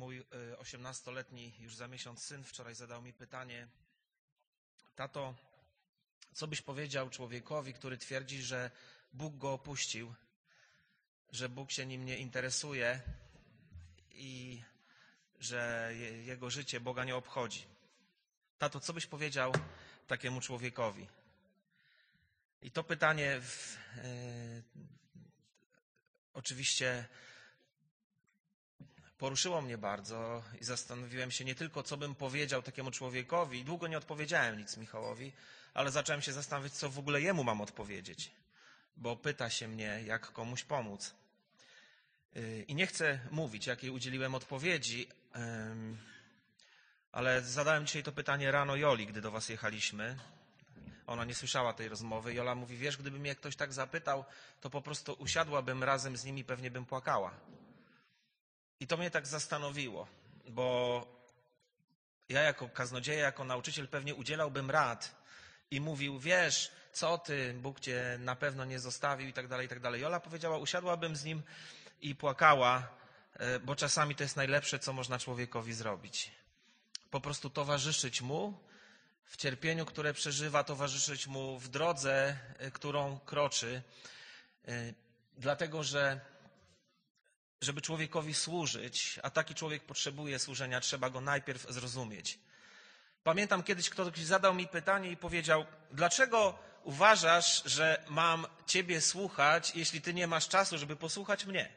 Mój 18-letni już za miesiąc syn wczoraj zadał mi pytanie: Tato, co byś powiedział człowiekowi, który twierdzi, że Bóg go opuścił, że Bóg się nim nie interesuje i że jego życie Boga nie obchodzi? Tato, co byś powiedział takiemu człowiekowi? I to pytanie w, e, oczywiście poruszyło mnie bardzo i zastanowiłem się nie tylko, co bym powiedział takiemu człowiekowi. Długo nie odpowiedziałem nic Michałowi, ale zacząłem się zastanawiać, co w ogóle jemu mam odpowiedzieć, bo pyta się mnie, jak komuś pomóc. Y, I nie chcę mówić, jakiej udzieliłem odpowiedzi, ale zadałem dzisiaj to pytanie rano Joli, gdy do was jechaliśmy. Ona nie słyszała tej rozmowy. Jola mówi, wiesz, gdyby mnie ktoś tak zapytał, to po prostu usiadłabym razem z nimi, pewnie bym płakała. I to mnie tak zastanowiło, bo ja jako kaznodzieja, jako nauczyciel pewnie udzielałbym rad i mówił, wiesz, co ty, Bóg cię na pewno nie zostawił i tak dalej, i tak dalej. Jola powiedziała, usiadłabym z nim i płakała, e, bo czasami to jest najlepsze, co można człowiekowi zrobić. Po prostu towarzyszyć mu w cierpieniu, które przeżywa, towarzyszyć mu w drodze, e, którą kroczy, e, dlatego że żeby człowiekowi służyć, a taki człowiek potrzebuje służenia, trzeba go najpierw zrozumieć. Pamiętam kiedyś ktoś zadał mi pytanie i powiedział: Dlaczego uważasz, że mam ciebie słuchać, jeśli ty nie masz czasu, żeby posłuchać mnie?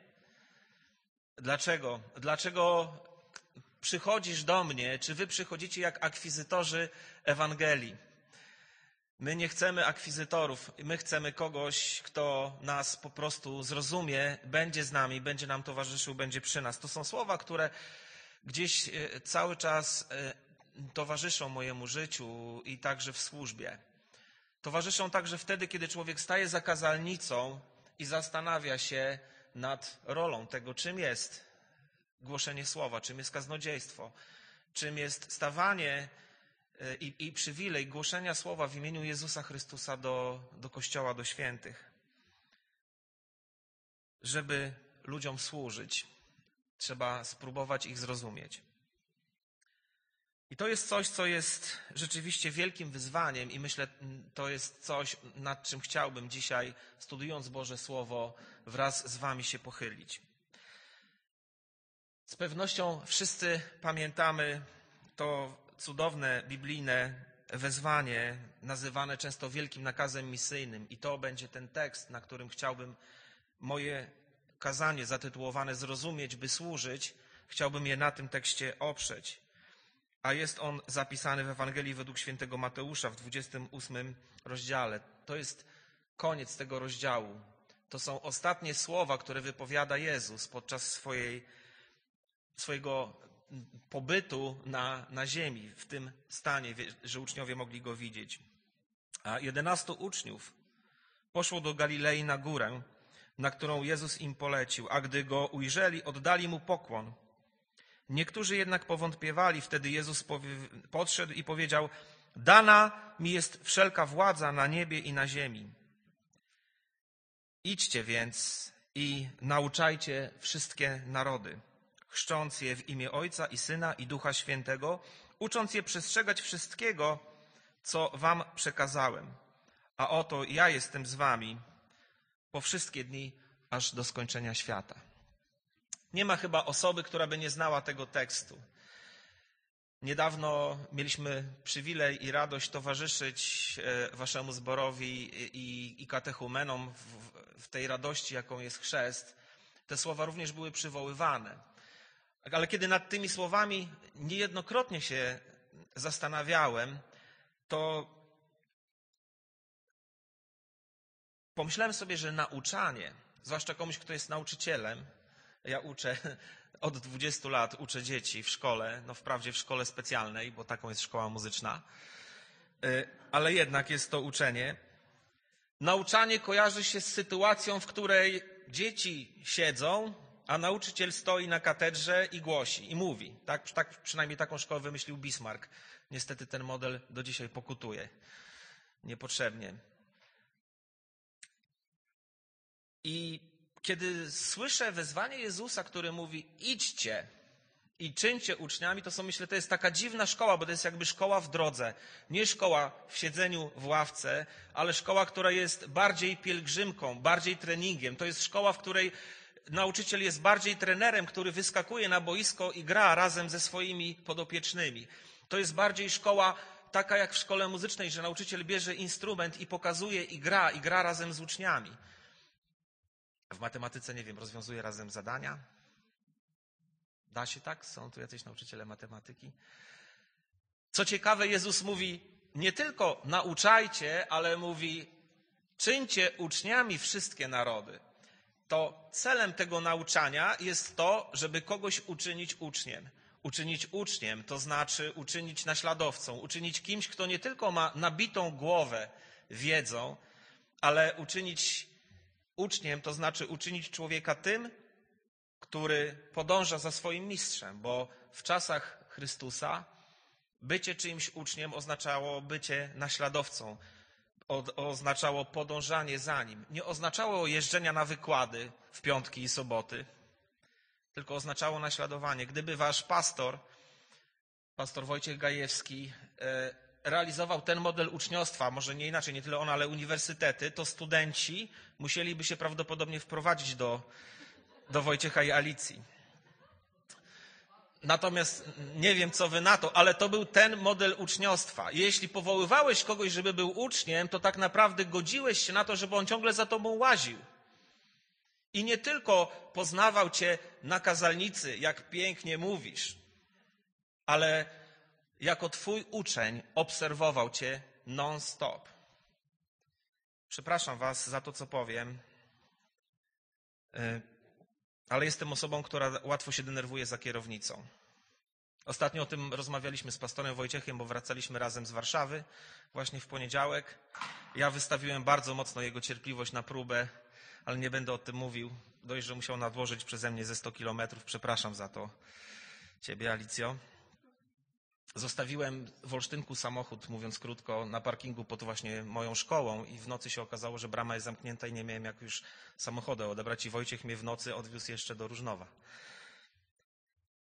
Dlaczego? Dlaczego przychodzisz do mnie, czy wy przychodzicie jak akwizytorzy Ewangelii? My nie chcemy akwizytorów, my chcemy kogoś, kto nas po prostu zrozumie, będzie z nami, będzie nam towarzyszył, będzie przy nas. To są słowa, które gdzieś e, cały czas e, towarzyszą mojemu życiu i także w służbie. Towarzyszą także wtedy, kiedy człowiek staje za kazalnicą i zastanawia się nad rolą tego, czym jest głoszenie słowa, czym jest kaznodziejstwo, czym jest stawanie i, i przywilej głoszenia słowa w imieniu Jezusa Chrystusa do, do Kościoła, do świętych. Żeby ludziom służyć, trzeba spróbować ich zrozumieć. I to jest coś, co jest rzeczywiście wielkim wyzwaniem, i myślę, to jest coś, nad czym chciałbym dzisiaj, studiując Boże Słowo, wraz z Wami się pochylić. Z pewnością wszyscy pamiętamy to cudowne biblijne wezwanie, nazywane często wielkim nakazem misyjnym, i to będzie ten tekst, na którym chciałbym moje kazanie zatytułowane Zrozumieć, by służyć, chciałbym je na tym tekście oprzeć. A jest on zapisany w Ewangelii według świętego Mateusza w 28 rozdziale. To jest koniec tego rozdziału. To są ostatnie słowa, które wypowiada Jezus podczas swojej, swojego pobytu na, na ziemi, w tym stanie, że uczniowie mogli go widzieć. A jedenastu uczniów poszło do Galilei na górę, na którą Jezus im polecił, a gdy go ujrzeli, oddali mu pokłon. Niektórzy jednak powątpiewali, wtedy Jezus podszedł i powiedział: Dana mi jest wszelka władza na niebie i na ziemi. Idźcie więc i nauczajcie wszystkie narody chrzcząc je w imię Ojca i Syna i Ducha Świętego, ucząc je przestrzegać wszystkiego, co wam przekazałem. A oto ja jestem z wami po wszystkie dni, aż do skończenia świata. Nie ma chyba osoby, która by nie znała tego tekstu. Niedawno mieliśmy przywilej i radość towarzyszyć e, waszemu zborowi i, i katechumenom w, w tej radości, jaką jest chrzest. Te słowa również były przywoływane. Ale kiedy nad tymi słowami niejednokrotnie się zastanawiałem, to pomyślałem sobie, że nauczanie, zwłaszcza komuś, kto jest nauczycielem, ja uczę od 20 lat, uczę dzieci w szkole, no wprawdzie w szkole specjalnej, bo taką jest szkoła muzyczna, y, ale jednak jest to uczenie. Nauczanie kojarzy się z sytuacją, w której dzieci siedzą a nauczyciel stoi na katedrze i głosi, i mówi. Tak, tak, przynajmniej taką szkołę wymyślił Bismarck. Niestety ten model do dzisiaj pokutuje. Niepotrzebnie. I kiedy słyszę wezwanie Jezusa, który mówi idźcie i czyńcie uczniami, to są, myślę, to jest taka dziwna szkoła, bo to jest jakby szkoła w drodze. Nie szkoła w siedzeniu w ławce, ale szkoła, która jest bardziej pielgrzymką, bardziej treningiem. To jest szkoła, w której nauczyciel jest bardziej trenerem, który wyskakuje na boisko i gra razem ze swoimi podopiecznymi. To jest bardziej szkoła taka jak w szkole muzycznej, że nauczyciel bierze instrument i pokazuje i gra, i gra razem z uczniami. W matematyce, nie wiem, rozwiązuje razem zadania. Da się tak? Są tu jacyś nauczyciele matematyki? Co ciekawe, Jezus mówi, nie tylko nauczajcie, ale mówi, czyńcie uczniami wszystkie narody. To celem tego nauczania jest to, żeby kogoś uczynić uczniem. Uczynić uczniem to znaczy uczynić naśladowcą, uczynić kimś, kto nie tylko ma nabitą głowę wiedzą, ale uczynić uczniem to znaczy uczynić człowieka tym, który podąża za swoim mistrzem, bo w czasach Chrystusa bycie czyimś uczniem oznaczało bycie naśladowcą, oznaczało podążanie za nim. Nie oznaczało jeżdżenia na wykłady w piątki i soboty, tylko oznaczało naśladowanie. Gdyby wasz pastor, pastor Wojciech Gajewski, e, realizował ten model uczniostwa, może nie inaczej, nie tyle on, ale uniwersytety, to studenci musieliby się prawdopodobnie wprowadzić do, do Wojciecha i Alicji. Natomiast nie wiem, co wy na to, ale to był ten model uczniostwa. Jeśli powoływałeś kogoś, żeby był uczniem, to tak naprawdę godziłeś się na to, żeby on ciągle za tobą łaził. I nie tylko poznawał cię na kazalnicy, jak pięknie mówisz, ale jako twój uczeń obserwował cię non-stop. Przepraszam was za to, co powiem, y, ale jestem osobą, która łatwo się denerwuje za kierownicą. Ostatnio o tym rozmawialiśmy z pastorem Wojciechem, bo wracaliśmy razem z Warszawy właśnie w poniedziałek. Ja wystawiłem bardzo mocno jego cierpliwość na próbę, ale nie będę o tym mówił. Dość, że musiał nadłożyć przeze mnie ze 100 kilometrów. Przepraszam za to ciebie, Alicjo. Zostawiłem w Olsztynku samochód, mówiąc krótko, na parkingu pod właśnie moją szkołą i w nocy się okazało, że brama jest zamknięta i nie miałem jak już samochodu odebrać i Wojciech mnie w nocy odwiózł jeszcze do Różnowa.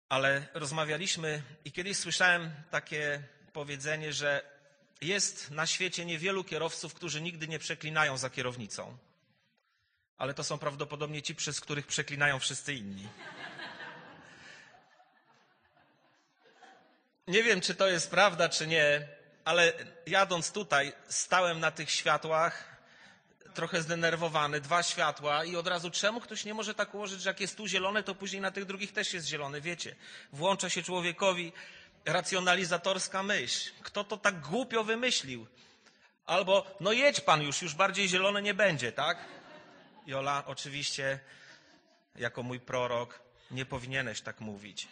Ale rozmawialiśmy i kiedyś słyszałem takie powiedzenie, że jest na świecie niewielu kierowców, którzy nigdy nie przeklinają za kierownicą. Ale to są prawdopodobnie ci, przez których przeklinają wszyscy inni. Nie wiem, czy to jest prawda, czy nie, ale jadąc tutaj, stałem na tych światłach, trochę zdenerwowany, dwa światła i od razu czemu ktoś nie może tak ułożyć, że jak jest tu zielone, to później na tych drugich też jest zielony, wiecie. Włącza się człowiekowi racjonalizatorska myśl. Kto to tak głupio wymyślił? Albo, no jedź pan już, już bardziej zielone nie będzie, tak? Jola, oczywiście, jako mój prorok, nie powinieneś tak mówić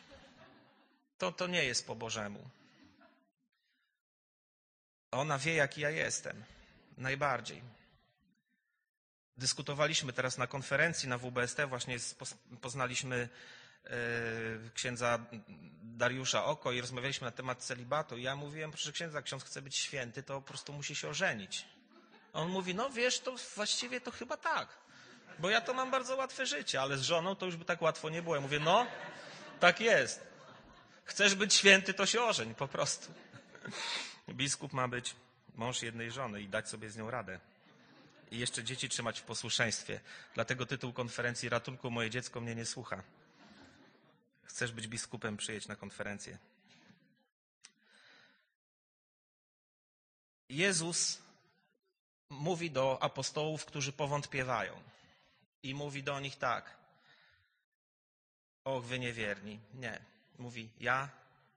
to, to nie jest po Bożemu. Ona wie, jaki ja jestem. Najbardziej. Dyskutowaliśmy teraz na konferencji na WBST, właśnie poznaliśmy e, księdza Dariusza Oko i rozmawialiśmy na temat celibatu. I ja mówiłem, proszę księdza, ksiądz chce być święty, to po prostu musi się ożenić. On mówi, no wiesz, to właściwie to chyba tak. Bo ja to mam bardzo łatwe życie, ale z żoną to już by tak łatwo nie było. Ja mówię, no, tak jest. Chcesz być święty, to się ożeń, po prostu. Biskup ma być mąż jednej żony i dać sobie z nią radę. I jeszcze dzieci trzymać w posłuszeństwie. Dlatego tytuł konferencji Ratunku moje dziecko mnie nie słucha. Chcesz być biskupem, przyjedź na konferencję. Jezus mówi do apostołów, którzy powątpiewają. I mówi do nich tak. Och, wy niewierni. Nie mówi: Ja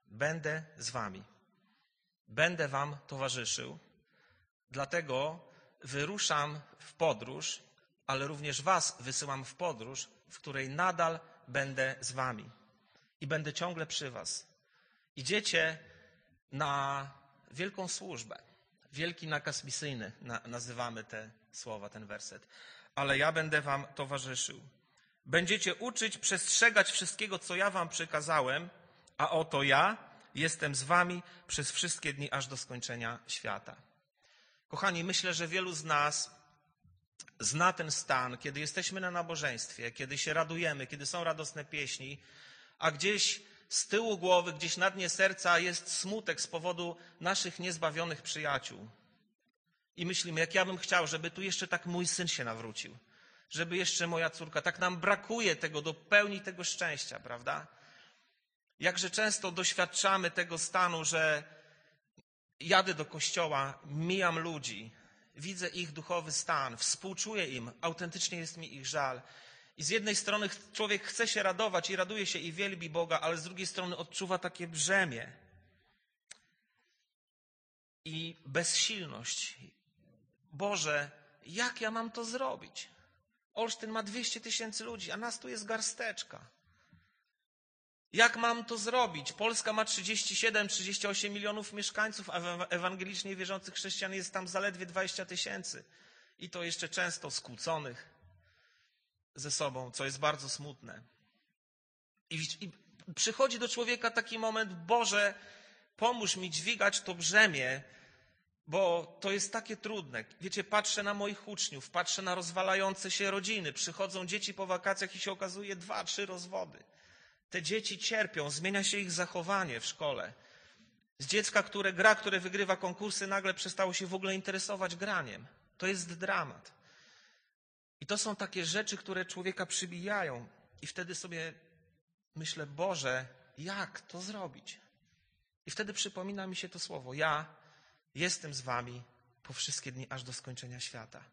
będę z wami. Będę wam towarzyszył. Dlatego wyruszam w podróż, ale również was wysyłam w podróż, w której nadal będę z wami. I będę ciągle przy was. Idziecie na wielką służbę. Wielki nakaz misyjny nazywamy te słowa, ten werset. Ale ja będę wam towarzyszył. Będziecie uczyć, przestrzegać wszystkiego, co ja wam przekazałem, a oto ja jestem z wami przez wszystkie dni aż do skończenia świata. Kochani, myślę, że wielu z nas zna ten stan, kiedy jesteśmy na nabożeństwie, kiedy się radujemy, kiedy są radosne pieśni, a gdzieś z tyłu głowy, gdzieś na dnie serca jest smutek z powodu naszych niezbawionych przyjaciół. I myślimy, jak ja bym chciał, żeby tu jeszcze tak mój syn się nawrócił, żeby jeszcze moja córka, tak nam brakuje tego do pełni tego szczęścia, prawda? Jakże często doświadczamy tego stanu, że jadę do kościoła, mijam ludzi, widzę ich duchowy stan, współczuję im, autentycznie jest mi ich żal. I z jednej strony człowiek chce się radować i raduje się i wielbi Boga, ale z drugiej strony odczuwa takie brzemię i bezsilność. Boże, jak ja mam to zrobić? Olsztyn ma 200 tysięcy ludzi, a nas tu jest garsteczka. Jak mam to zrobić? Polska ma 37-38 milionów mieszkańców, a ewangelicznie wierzących chrześcijan jest tam zaledwie 20 tysięcy. I to jeszcze często skłóconych ze sobą, co jest bardzo smutne. I, I, przychodzi do człowieka taki moment, Boże, pomóż mi dźwigać to brzemię, bo to jest takie trudne. Wiecie, patrzę na moich uczniów, patrzę na rozwalające się rodziny. Przychodzą dzieci po wakacjach i się okazuje dwa, trzy rozwody. Te dzieci cierpią, zmienia się ich zachowanie w szkole. Z dziecka, które gra, które wygrywa konkursy, nagle przestało się w ogóle interesować graniem. To jest dramat. I to są takie rzeczy, które człowieka przybijają. I wtedy sobie myślę, Boże, jak to zrobić? I wtedy przypomina mi się to słowo: Ja jestem z wami po wszystkie dni, aż do skończenia świata.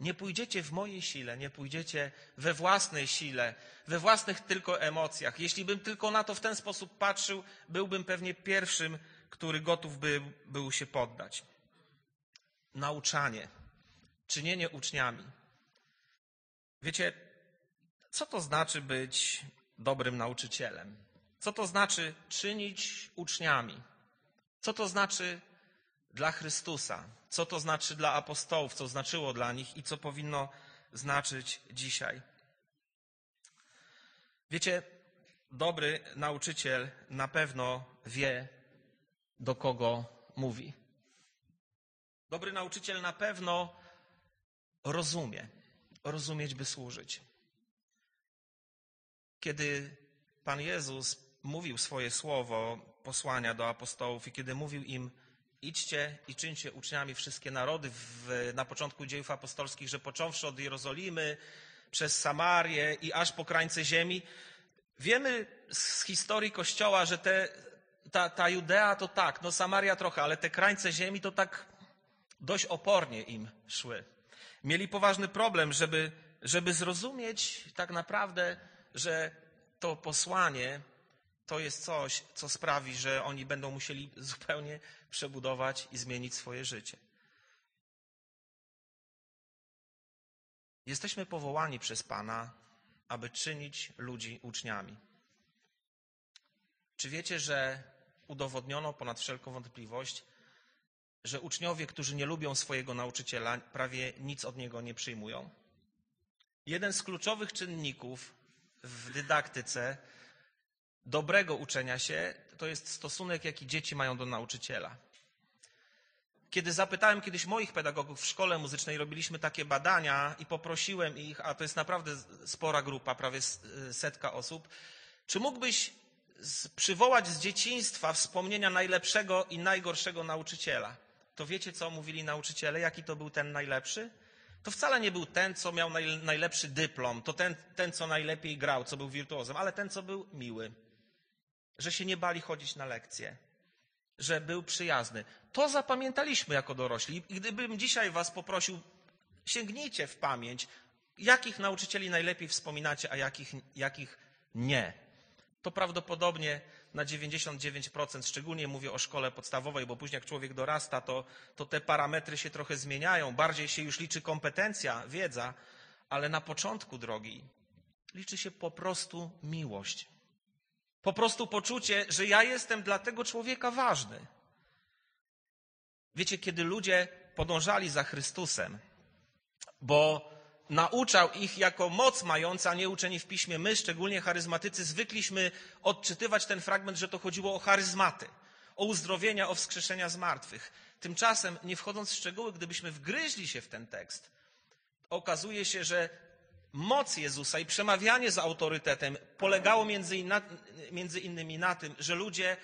Nie pójdziecie w mojej sile, nie pójdziecie we własnej sile, we własnych tylko emocjach. Jeśli bym tylko na to w ten sposób patrzył, byłbym pewnie pierwszym, który gotów by był się poddać. Nauczanie, czynienie uczniami. Wiecie, co to znaczy być dobrym nauczycielem? Co to znaczy czynić uczniami? Co to znaczy dla Chrystusa? Co to znaczy dla apostołów? Co znaczyło dla nich i co powinno znaczyć dzisiaj? Wiecie, dobry nauczyciel na pewno wie, do kogo mówi. Dobry nauczyciel na pewno rozumie rozumieć, by służyć. Kiedy Pan Jezus mówił swoje słowo posłania do apostołów i kiedy mówił im, idźcie i czyńcie uczniami wszystkie narody w, na początku dziejów apostolskich, że począwszy od Jerozolimy, przez Samarię i aż po krańce ziemi, wiemy z historii Kościoła, że te, ta, ta Judea to tak, no Samaria trochę, ale te krańce ziemi to tak dość opornie im szły. Mieli poważny problem, żeby, żeby zrozumieć tak naprawdę, że to posłanie to jest coś, co sprawi, że oni będą musieli zupełnie przebudować i zmienić swoje życie. Jesteśmy powołani przez Pana, aby czynić ludzi uczniami. Czy wiecie, że udowodniono ponad wszelką wątpliwość, że uczniowie, którzy nie lubią swojego nauczyciela, prawie nic od niego nie przyjmują? Jeden z kluczowych czynników w dydaktyce dobrego uczenia się to jest stosunek, jaki dzieci mają do nauczyciela. Kiedy zapytałem kiedyś moich pedagogów w szkole muzycznej, robiliśmy takie badania i poprosiłem ich, a to jest naprawdę spora grupa, prawie setka osób, czy mógłbyś przywołać z dzieciństwa wspomnienia najlepszego i najgorszego nauczyciela? to wiecie, co mówili nauczyciele? Jaki to był ten najlepszy? To wcale nie był ten, co miał naj, najlepszy dyplom, to ten, ten, co najlepiej grał, co był wirtuozem, ale ten, co był miły. Że się nie bali chodzić na lekcje, że był przyjazny. To zapamiętaliśmy jako dorośli. I gdybym dzisiaj Was poprosił, sięgnijcie w pamięć, jakich nauczycieli najlepiej wspominacie, a jakich, jakich nie. To prawdopodobnie na 99%, szczególnie mówię o szkole podstawowej, bo później jak człowiek dorasta, to, to te parametry się trochę zmieniają. Bardziej się już liczy kompetencja, wiedza, ale na początku drogi liczy się po prostu miłość. Po prostu poczucie, że ja jestem dla tego człowieka ważny. Wiecie, kiedy ludzie podążali za Chrystusem, bo nauczał ich jako moc mająca, nie uczeni w piśmie. My, szczególnie charyzmatycy, zwykliśmy odczytywać ten fragment, że to chodziło o charyzmaty, o uzdrowienia, o wskrzeszenia zmartwych. Tymczasem, nie wchodząc w szczegóły, gdybyśmy wgryźli się w ten tekst, okazuje się, że Moc Jezusa i przemawianie z autorytetem polegało między, inna, między innymi na tym, że ludzie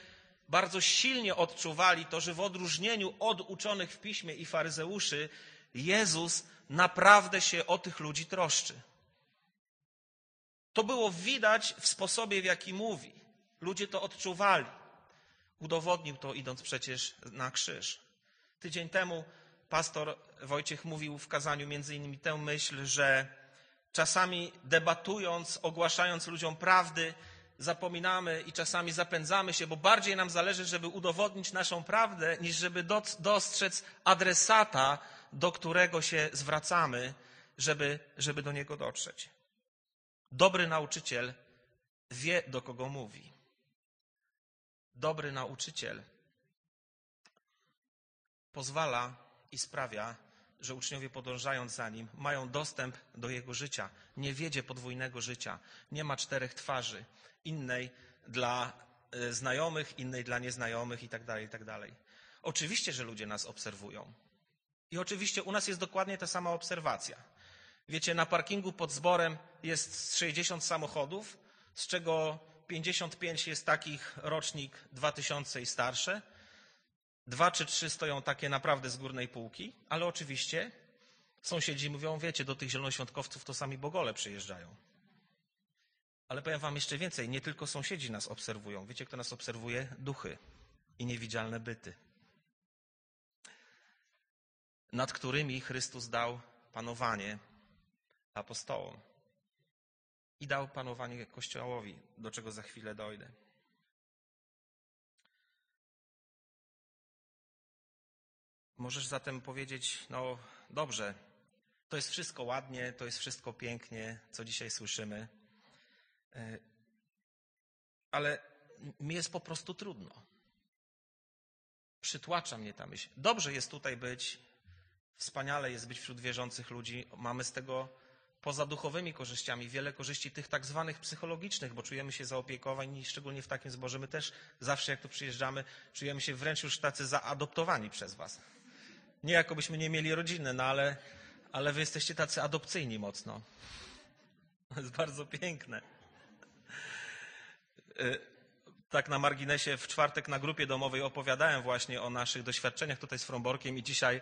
bardzo silnie odczuwali to, że w odróżnieniu od uczonych w piśmie i faryzeuszy, Jezus naprawdę się o tych ludzi troszczy. To było widać w sposobie, w jaki mówi. Ludzie to odczuwali. Udowodnił to, idąc przecież na krzyż. Tydzień temu pastor Wojciech mówił w kazaniu między innymi tę myśl, że czasami debatując, ogłaszając ludziom prawdy, zapominamy i czasami zapędzamy się, bo bardziej nam zależy, żeby udowodnić naszą prawdę, niż żeby dostrzec adresata, do którego się zwracamy, żeby, żeby do niego dotrzeć. Dobry nauczyciel wie, do kogo mówi. Dobry nauczyciel pozwala i sprawia, że uczniowie podążając za nim mają dostęp do jego życia. Nie wiedzie podwójnego życia. Nie ma czterech twarzy. Innej dla e, znajomych, innej dla nieznajomych itd. Tak itd. Tak oczywiście, że ludzie nas obserwują. I oczywiście u nas jest dokładnie ta sama obserwacja. Wiecie, na parkingu pod zborem jest 60 samochodów, z czego 55 jest takich rocznik 2000 i starsze. Dwa czy trzy stoją takie naprawdę z górnej półki, ale oczywiście sąsiedzi mówią, wiecie, do tych zielonoświątkowców to sami bogole przyjeżdżają. Ale powiem wam jeszcze więcej, nie tylko sąsiedzi nas obserwują. Wiecie, kto nas obserwuje? Duchy i niewidzialne byty, nad którymi Chrystus dał panowanie apostołom. I dał panowanie Kościołowi, do czego za chwilę dojdę. Możesz zatem powiedzieć, no dobrze, to jest wszystko ładnie, to jest wszystko pięknie, co dzisiaj słyszymy, e, ale mi jest po prostu trudno. Przytłacza mnie ta myśl. Dobrze jest tutaj być, wspaniale jest być wśród wierzących ludzi, mamy z tego poza duchowymi korzyściami wiele korzyści tych tak zwanych psychologicznych, bo czujemy się zaopiekowani, szczególnie w takim zborze. My też zawsze, jak tu przyjeżdżamy, czujemy się wręcz już tacy zaadoptowani przez was. Nie jakobyśmy nie mieli rodziny, no ale, ale wy jesteście tacy adopcyjni mocno. To jest bardzo piękne. Y, tak na marginesie w czwartek na grupie domowej opowiadałem właśnie o naszych doświadczeniach tutaj z Fromborkiem i dzisiaj,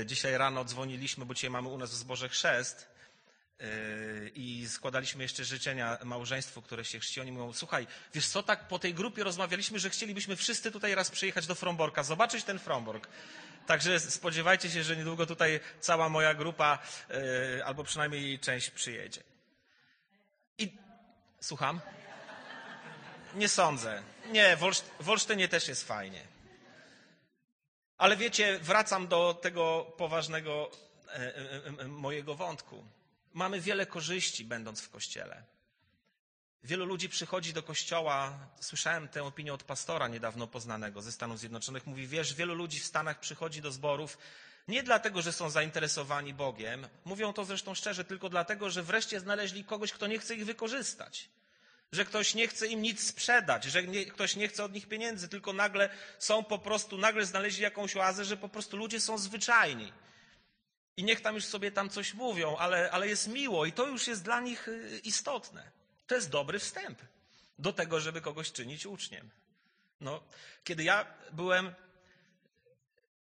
y, dzisiaj rano dzwoniliśmy, bo dzisiaj mamy u nas w zborze chrzest y, i składaliśmy jeszcze życzenia małżeństwu, które się chrzci. Oni mówią, słuchaj, wiesz co, tak po tej grupie rozmawialiśmy, że chcielibyśmy wszyscy tutaj raz przyjechać do Fromborka, zobaczyć ten Frombork. Także spodziewajcie się, że niedługo tutaj cała moja grupa, yy, albo przynajmniej jej część przyjedzie. I słucham? Nie sądzę. Nie, w Olsztynie też jest fajnie. Ale wiecie, wracam do tego poważnego e, e, mojego wątku. Mamy wiele korzyści, będąc w kościele. Wielu ludzi przychodzi do kościoła. Słyszałem tę opinię od pastora niedawno poznanego ze Stanów Zjednoczonych. Mówi, wiesz, wielu ludzi w Stanach przychodzi do zborów nie dlatego, że są zainteresowani Bogiem. Mówią to zresztą szczerze, tylko dlatego, że wreszcie znaleźli kogoś, kto nie chce ich wykorzystać. Że ktoś nie chce im nic sprzedać, że nie, ktoś nie chce od nich pieniędzy, tylko nagle są po prostu, nagle znaleźli jakąś oazę, że po prostu ludzie są zwyczajni. I niech tam już sobie tam coś mówią, ale, ale jest miło i to już jest dla nich y, istotne. To jest dobry wstęp do tego, żeby kogoś czynić uczniem. No, kiedy ja byłem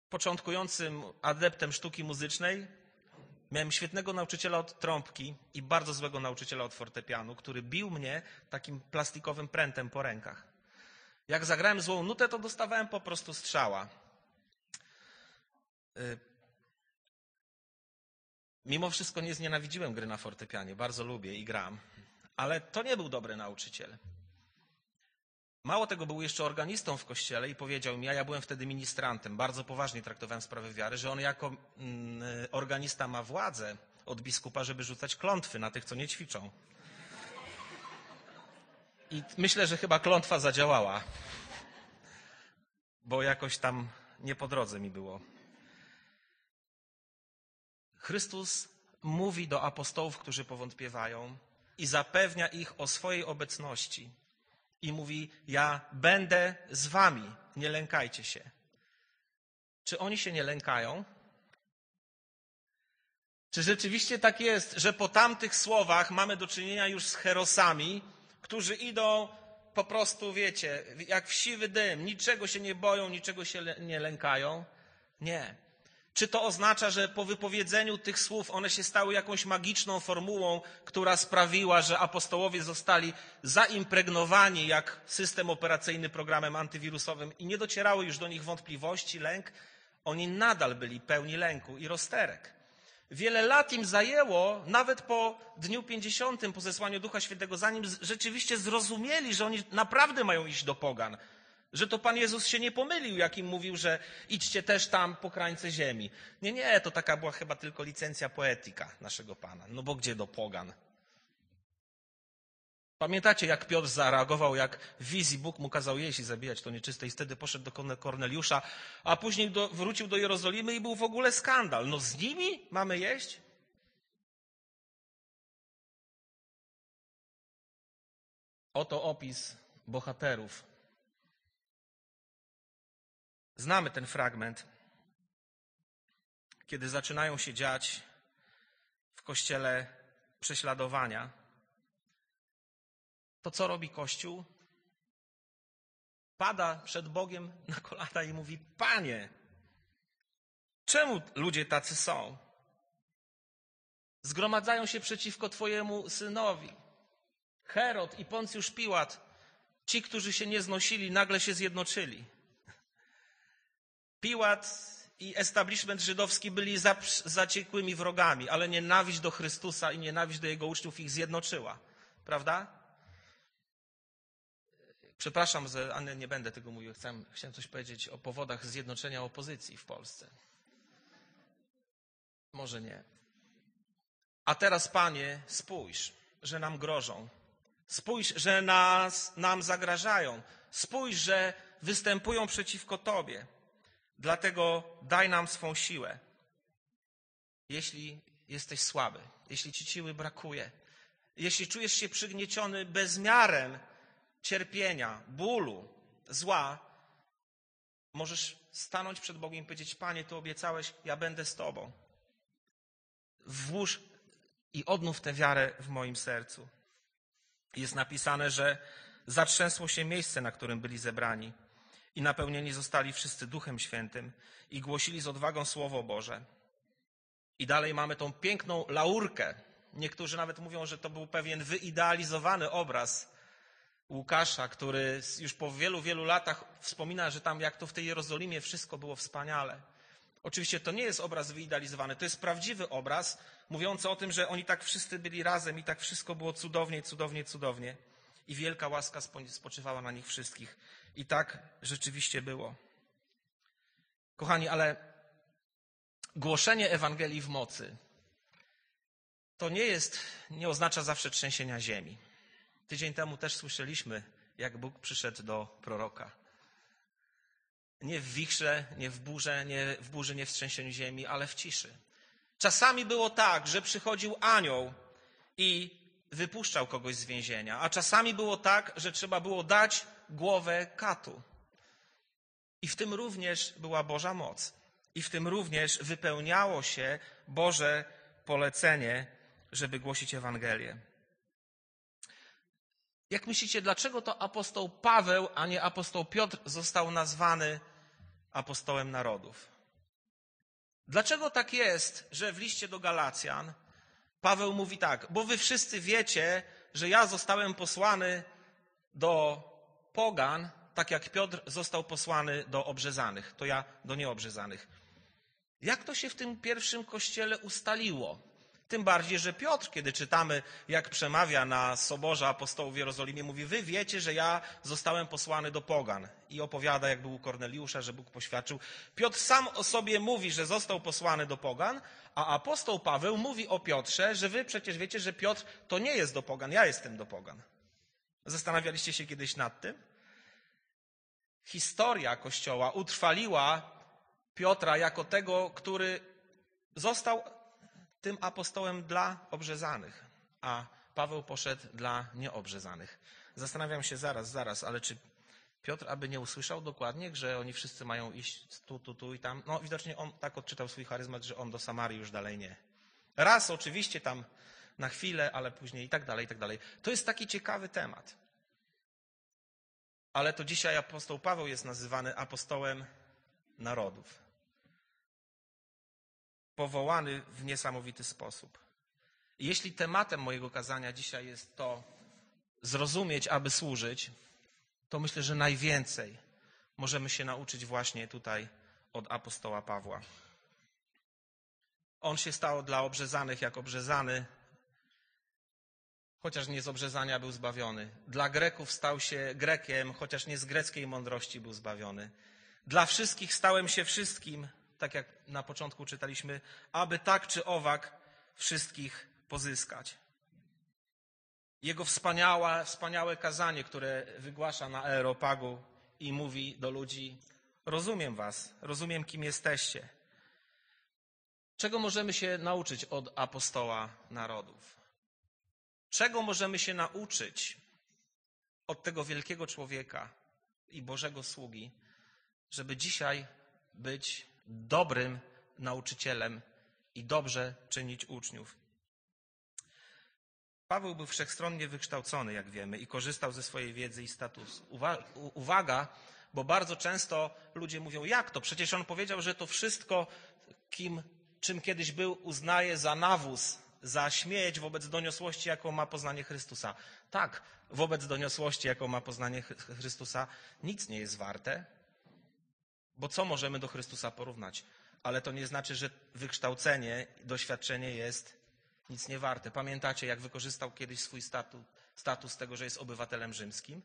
początkującym adeptem sztuki muzycznej, miałem świetnego nauczyciela od trąbki i bardzo złego nauczyciela od fortepianu, który bił mnie takim plastikowym prętem po rękach. Jak zagrałem złą nutę, to dostawałem po prostu strzała. Y, mimo wszystko nie znienawidziłem gry na fortepianie, bardzo lubię i gram. Ale to nie był dobry nauczyciel. Mało tego, był jeszcze organistą w kościele i powiedział mi, a ja byłem wtedy ministrantem, bardzo poważnie traktowałem sprawę wiary, że on jako mm, organista ma władzę od biskupa, żeby rzucać klątwy na tych, co nie ćwiczą. I myślę, że chyba klątwa zadziałała, bo jakoś tam nie po drodze mi było. Chrystus mówi do apostołów, którzy powątpiewają, i zapewnia ich o swojej obecności. I mówi: Ja będę z wami, nie lękajcie się. Czy oni się nie lękają? Czy rzeczywiście tak jest, że po tamtych słowach mamy do czynienia już z herosami, którzy idą po prostu, wiecie, jak w siwy dym, niczego się nie boją, niczego się nie lękają? Nie. Czy to oznacza, że po wypowiedzeniu tych słów one się stały jakąś magiczną formułą, która sprawiła, że apostołowie zostali zaimpregnowani jak system operacyjny programem antywirusowym i nie docierały już do nich wątpliwości, lęk? Oni nadal byli pełni lęku i rozterek. Wiele lat im zajęło, nawet po dniu pięćdziesiątym, po zesłaniu Ducha Świętego, zanim rzeczywiście zrozumieli, że oni naprawdę mają iść do pogan, że to Pan Jezus się nie pomylił, jak im mówił, że idźcie też tam po krańce ziemi. Nie, nie, to taka była chyba tylko licencja poetyka naszego Pana. No bo gdzie do pogan? Pamiętacie, jak Piotr zareagował, jak w wizji Bóg mu kazał jeść i zabijać to nieczyste i wtedy poszedł do Korneliusza, a później do, wrócił do Jerozolimy i był w ogóle skandal. No z nimi mamy jeść? Oto opis bohaterów. Znamy ten fragment, kiedy zaczynają się dziać w kościele prześladowania to co robi Kościół? Pada przed Bogiem na kolana i mówi: Panie, czemu ludzie tacy są? Zgromadzają się przeciwko Twojemu synowi. Herod i Poncjusz Piłat, ci, którzy się nie znosili, nagle się zjednoczyli. Piłat i establishment żydowski byli zaciekłymi wrogami, ale nienawiść do Chrystusa i nienawiść do jego uczniów ich zjednoczyła. Prawda? Przepraszam, że nie będę tego mówił. Chciałem, chciałem coś powiedzieć o powodach zjednoczenia opozycji w Polsce. Może nie. A teraz, Panie, spójrz, że nam grożą. Spójrz, że nas, nam zagrażają. Spójrz, że występują przeciwko Tobie. Dlatego daj nam swą siłę. Jeśli jesteś słaby, jeśli Ci siły brakuje, jeśli czujesz się przygnieciony bezmiarem cierpienia, bólu, zła, możesz stanąć przed Bogiem i powiedzieć: Panie, Ty obiecałeś, ja będę z Tobą. Włóż i odnów tę wiarę w moim sercu. Jest napisane, że zatrzęsło się miejsce, na którym byli zebrani, i napełnieni zostali wszyscy Duchem Świętym i głosili z odwagą Słowo Boże. I dalej mamy tą piękną laurkę. Niektórzy nawet mówią, że to był pewien wyidealizowany obraz Łukasza, który już po wielu, wielu latach wspomina, że tam jak to w tej Jerozolimie wszystko było wspaniale. Oczywiście to nie jest obraz wyidealizowany, to jest prawdziwy obraz mówiący o tym, że oni tak wszyscy byli razem i tak wszystko było cudownie, cudownie, cudownie. I wielka łaska spoczywała na nich wszystkich. I tak rzeczywiście było. Kochani, ale głoszenie Ewangelii w mocy to nie jest, nie oznacza zawsze trzęsienia ziemi. Tydzień temu też słyszeliśmy, jak Bóg przyszedł do proroka. Nie w wichrze, nie w burze, nie w burzy, nie w trzęsieniu ziemi, ale w ciszy. Czasami było tak, że przychodził anioł i wypuszczał kogoś z więzienia, a czasami było tak, że trzeba było dać głowę katu. I w tym również była Boża moc. I w tym również wypełniało się Boże polecenie, żeby głosić Ewangelię. Jak myślicie, dlaczego to apostoł Paweł, a nie apostoł Piotr został nazwany apostołem narodów? Dlaczego tak jest, że w liście do Galacjan Paweł mówi tak, bo wy wszyscy wiecie, że ja zostałem posłany do pogan, tak jak Piotr został posłany do obrzezanych, to ja do nieobrzezanych. Jak to się w tym pierwszym kościele ustaliło? Tym bardziej, że Piotr, kiedy czytamy, jak przemawia na Soborze Apostołów w Jerozolimie, mówi, wy wiecie, że ja zostałem posłany do pogan. I opowiada, jak był u Korneliusza, że Bóg poświadczył. Piotr sam o sobie mówi, że został posłany do pogan, a apostoł Paweł mówi o Piotrze, że wy przecież wiecie, że Piotr to nie jest do pogan, ja jestem do pogan. Zastanawialiście się kiedyś nad tym? Historia Kościoła utrwaliła Piotra jako tego, który został tym apostołem dla obrzezanych, a Paweł poszedł dla nieobrzezanych. Zastanawiam się zaraz, zaraz, ale czy Piotr aby nie usłyszał dokładnie, że oni wszyscy mają iść tu, tu, tu i tam? No widocznie on tak odczytał swój charyzmat, że on do Samarii już dalej nie. Raz oczywiście tam na chwilę, ale później i tak dalej, i tak dalej. To jest taki ciekawy temat. Ale to dzisiaj apostoł Paweł jest nazywany apostołem narodów. Powołany w niesamowity sposób. Jeśli tematem mojego kazania dzisiaj jest to zrozumieć, aby służyć, to myślę, że najwięcej możemy się nauczyć właśnie tutaj od apostoła Pawła. On się stał dla obrzezanych jak obrzezany, chociaż nie z obrzezania był zbawiony. Dla Greków stał się Grekiem, chociaż nie z greckiej mądrości był zbawiony. Dla wszystkich stałem się wszystkim, tak jak na początku czytaliśmy, aby tak czy owak wszystkich pozyskać. Jego wspaniałe, wspaniałe kazanie, które wygłasza na Aeropagu i mówi do ludzi: Rozumiem Was, rozumiem, kim jesteście. Czego możemy się nauczyć od apostoła narodów? Czego możemy się nauczyć od tego wielkiego człowieka i Bożego sługi, żeby dzisiaj być dobrym nauczycielem i dobrze czynić uczniów? Paweł był wszechstronnie wykształcony, jak wiemy, i korzystał ze swojej wiedzy i statusu. Uwaga, bo bardzo często ludzie mówią, jak to? Przecież on powiedział, że to wszystko, kim, czym kiedyś był, uznaje za nawóz, za śmieć wobec doniosłości, jaką ma poznanie Chrystusa. Tak, wobec doniosłości, jaką ma poznanie Chrystusa, nic nie jest warte, bo co możemy do Chrystusa porównać? Ale to nie znaczy, że wykształcenie, doświadczenie jest nic nie warte. Pamiętacie, jak wykorzystał kiedyś swój status, status tego, że jest obywatelem rzymskim?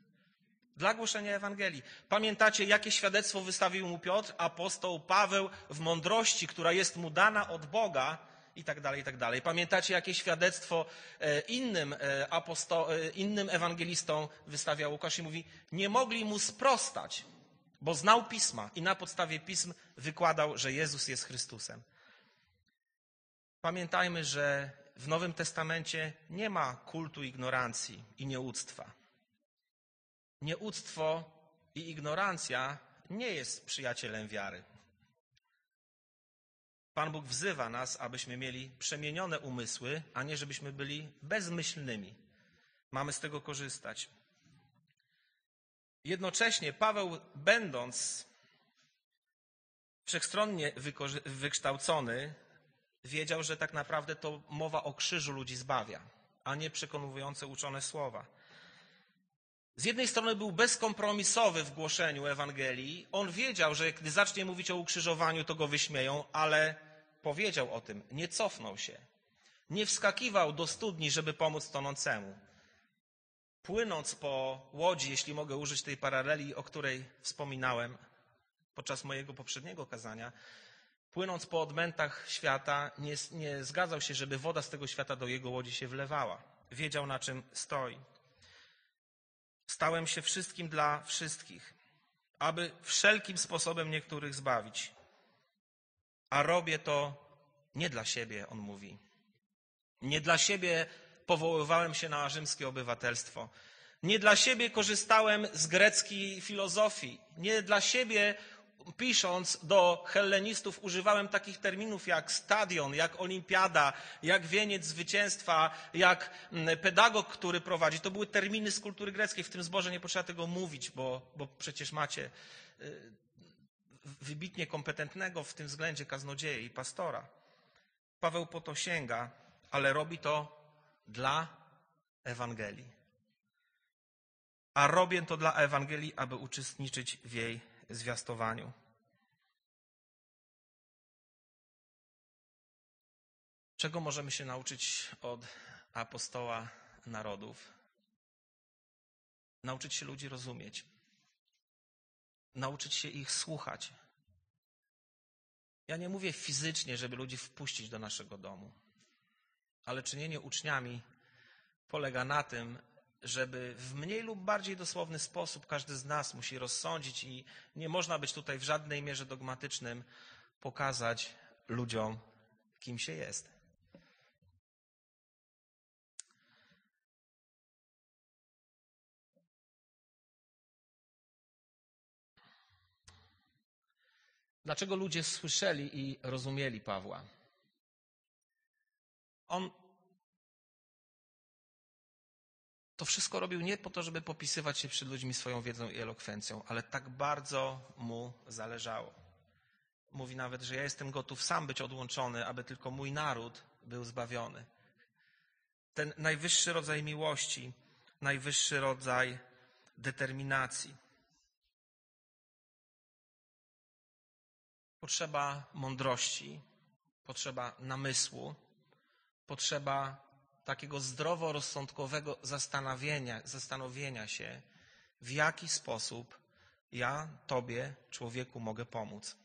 Dla głoszenia Ewangelii. Pamiętacie, jakie świadectwo wystawił mu Piotr, apostoł Paweł w mądrości, która jest mu dana od Boga i tak dalej, i tak dalej. Pamiętacie, jakie świadectwo e, innym, e, aposto, e, innym ewangelistom wystawiał Łukasz i mówi, nie mogli mu sprostać, bo znał pisma i na podstawie pism wykładał, że Jezus jest Chrystusem. Pamiętajmy, że w Nowym Testamencie nie ma kultu ignorancji i nieuctwa. Nieuctwo i ignorancja nie jest przyjacielem wiary. Pan Bóg wzywa nas, abyśmy mieli przemienione umysły, a nie żebyśmy byli bezmyślnymi. Mamy z tego korzystać. Jednocześnie Paweł, będąc wszechstronnie wykształcony, wiedział, że tak naprawdę to mowa o krzyżu ludzi zbawia, a nie przekonujące uczone słowa. Z jednej strony był bezkompromisowy w głoszeniu Ewangelii. On wiedział, że gdy zacznie mówić o ukrzyżowaniu, to go wyśmieją, ale powiedział o tym, nie cofnął się. Nie wskakiwał do studni, żeby pomóc tonącemu. Płynąc po łodzi, jeśli mogę użyć tej paraleli, o której wspominałem podczas mojego poprzedniego kazania, płynąc po odmętach świata, nie, nie zgadzał się, żeby woda z tego świata do jego łodzi się wlewała. Wiedział, na czym stoi. Stałem się wszystkim dla wszystkich, aby wszelkim sposobem niektórych zbawić. A robię to nie dla siebie, on mówi. Nie dla siebie powoływałem się na rzymskie obywatelstwo. Nie dla siebie korzystałem z greckiej filozofii. Nie dla siebie pisząc do hellenistów, używałem takich terminów jak stadion, jak olimpiada, jak wieniec zwycięstwa, jak mm, pedagog, który prowadzi. To były terminy z kultury greckiej. W tym zborze nie potrzeba tego mówić, bo, bo przecież macie y, wybitnie kompetentnego w tym względzie kaznodzieję i pastora. Paweł po to sięga, ale robi to dla Ewangelii. A robię to dla Ewangelii, aby uczestniczyć w jej zwiastowaniu. Czego możemy się nauczyć od apostoła narodów? Nauczyć się ludzi rozumieć, nauczyć się ich słuchać. Ja nie mówię fizycznie, żeby ludzi wpuścić do naszego domu, ale czynienie uczniami polega na tym, żeby w mniej lub bardziej dosłowny sposób każdy z nas musi rozsądzić i nie można być tutaj w żadnej mierze dogmatycznym, pokazać ludziom, kim się jest. Dlaczego ludzie słyszeli i rozumieli Pawła? On to wszystko robił nie po to, żeby popisywać się przed ludźmi swoją wiedzą i elokwencją, ale tak bardzo mu zależało. Mówi nawet, że ja jestem gotów sam być odłączony, aby tylko mój naród był zbawiony. Ten najwyższy rodzaj miłości, najwyższy rodzaj determinacji. Potrzeba mądrości, potrzeba namysłu, potrzeba takiego zdroworozsądkowego zastanowienia, zastanowienia się, w jaki sposób ja Tobie, człowieku, mogę pomóc.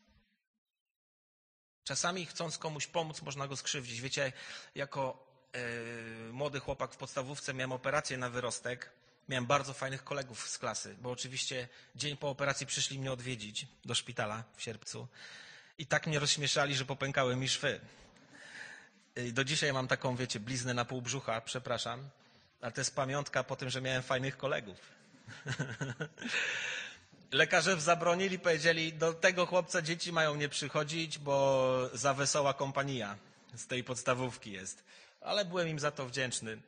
Czasami chcąc komuś pomóc, można go skrzywdzić. Wiecie, jako yy, młody chłopak w podstawówce miałem operację na wyrostek. Miałem bardzo fajnych kolegów z klasy, bo oczywiście dzień po operacji przyszli mnie odwiedzić do szpitala w sierpcu. I tak mnie rozśmieszali, że popękały mi szwy. I do dzisiaj mam taką, wiecie, bliznę na pół brzucha, przepraszam, ale to jest pamiątka po tym, że miałem fajnych kolegów. Lekarze zabronili, powiedzieli, do tego chłopca dzieci mają nie przychodzić, bo za wesoła kompania z tej podstawówki jest. Ale byłem im za to wdzięczny.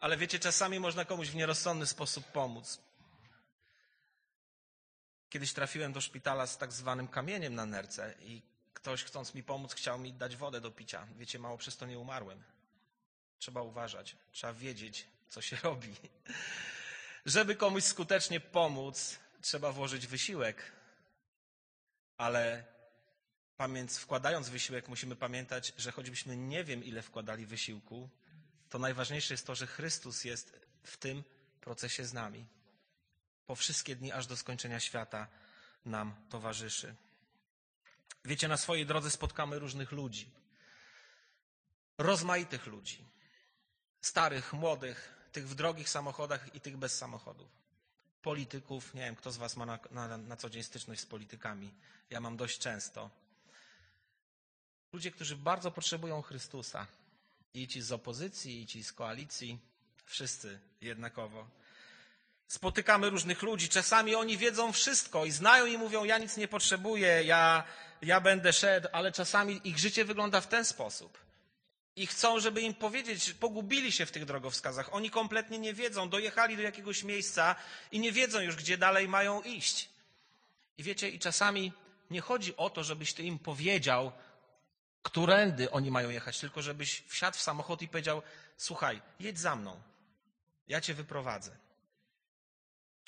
Ale wiecie, czasami można komuś w nierozsądny sposób pomóc. Kiedyś trafiłem do szpitala z tak zwanym kamieniem na nerce i ktoś chcąc mi pomóc chciał mi dać wodę do picia. Wiecie, mało przez to nie umarłem. Trzeba uważać, trzeba wiedzieć, co się robi. Żeby komuś skutecznie pomóc, trzeba włożyć wysiłek. Ale wkładając wysiłek, musimy pamiętać, że choćbyśmy nie wiem, ile wkładali wysiłku, to najważniejsze jest to, że Chrystus jest w tym procesie z nami. Po wszystkie dni, aż do skończenia świata nam towarzyszy. Wiecie, na swojej drodze spotkamy różnych ludzi. Rozmaitych ludzi. Starych, młodych, tych w drogich samochodach i tych bez samochodów. Polityków, nie wiem, kto z Was ma na, na, na co dzień styczność z politykami. Ja mam dość często. Ludzie, którzy bardzo potrzebują Chrystusa. I ci z opozycji, i ci z koalicji, wszyscy jednakowo. Spotykamy różnych ludzi, czasami oni wiedzą wszystko i znają i mówią: Ja nic nie potrzebuję, ja, ja będę szedł, ale czasami ich życie wygląda w ten sposób. I chcą, żeby im powiedzieć, pogubili się w tych drogowskazach. Oni kompletnie nie wiedzą, dojechali do jakiegoś miejsca i nie wiedzą już, gdzie dalej mają iść. I wiecie, i czasami nie chodzi o to, żebyś ty im powiedział, którędy oni mają jechać, tylko żebyś wsiadł w samochód i powiedział: Słuchaj, jedź za mną, ja cię wyprowadzę.